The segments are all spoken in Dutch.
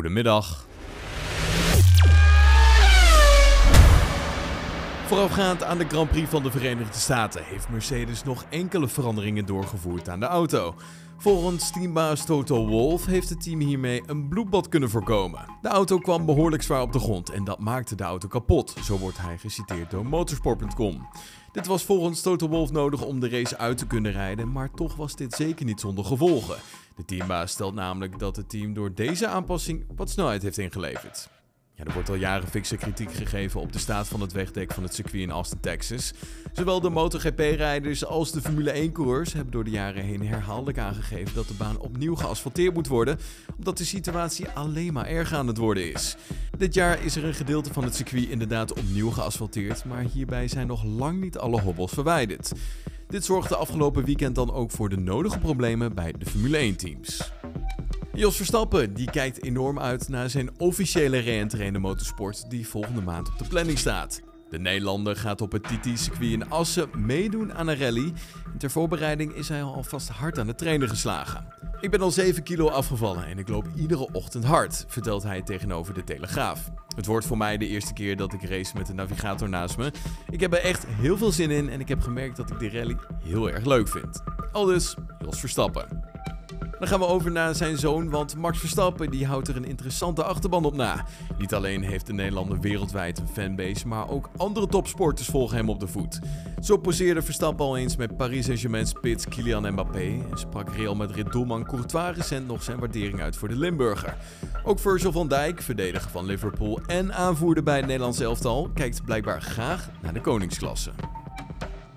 Goedemiddag. Voorafgaand aan de Grand Prix van de Verenigde Staten heeft Mercedes nog enkele veranderingen doorgevoerd aan de auto. Volgens teambaas Toto Wolff heeft het team hiermee een bloedbad kunnen voorkomen. De auto kwam behoorlijk zwaar op de grond en dat maakte de auto kapot, zo wordt hij geciteerd door motorsport.com. Dit was volgens Toto Wolff nodig om de race uit te kunnen rijden, maar toch was dit zeker niet zonder gevolgen. De teambaas stelt namelijk dat het team door deze aanpassing wat snelheid heeft ingeleverd. Er wordt al jaren fikse kritiek gegeven op de staat van het wegdek van het circuit in Austin, Texas. Zowel de MotoGP-rijders als de Formule 1-coureurs hebben door de jaren heen herhaaldelijk aangegeven dat de baan opnieuw geasfalteerd moet worden, omdat de situatie alleen maar erger aan het worden is. Dit jaar is er een gedeelte van het circuit inderdaad opnieuw geasfalteerd, maar hierbij zijn nog lang niet alle hobbels verwijderd. Dit zorgde afgelopen weekend dan ook voor de nodige problemen bij de Formule 1-teams. Jos Verstappen die kijkt enorm uit naar zijn officiële re in de motorsport die volgende maand op de planning staat. De Nederlander gaat op het TT-circuit in Assen meedoen aan een rally. ter voorbereiding is hij alvast hard aan de trainer geslagen. Ik ben al 7 kilo afgevallen en ik loop iedere ochtend hard, vertelt hij tegenover de Telegraaf. Het wordt voor mij de eerste keer dat ik race met de navigator naast me. Ik heb er echt heel veel zin in en ik heb gemerkt dat ik de rally heel erg leuk vind. Aldus, Jos Verstappen. Dan gaan we over naar zijn zoon, want Max Verstappen die houdt er een interessante achterban op na. Niet alleen heeft de Nederlander wereldwijd een fanbase, maar ook andere topsporters volgen hem op de voet. Zo poseerde Verstappen al eens met Paris Saint-Germain spits Kylian Mbappé en sprak Real Madrid doelman Courtois recent nog zijn waardering uit voor de Limburger. Ook Virgil van Dijk, verdediger van Liverpool en aanvoerder bij het Nederlands elftal, kijkt blijkbaar graag naar de koningsklasse.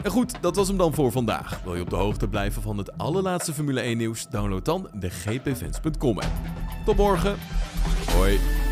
En goed, dat was hem dan voor vandaag. Wil je op de hoogte blijven van het allerlaatste Formule 1 nieuws? Download dan de gpfans.com app. Tot morgen. Hoi.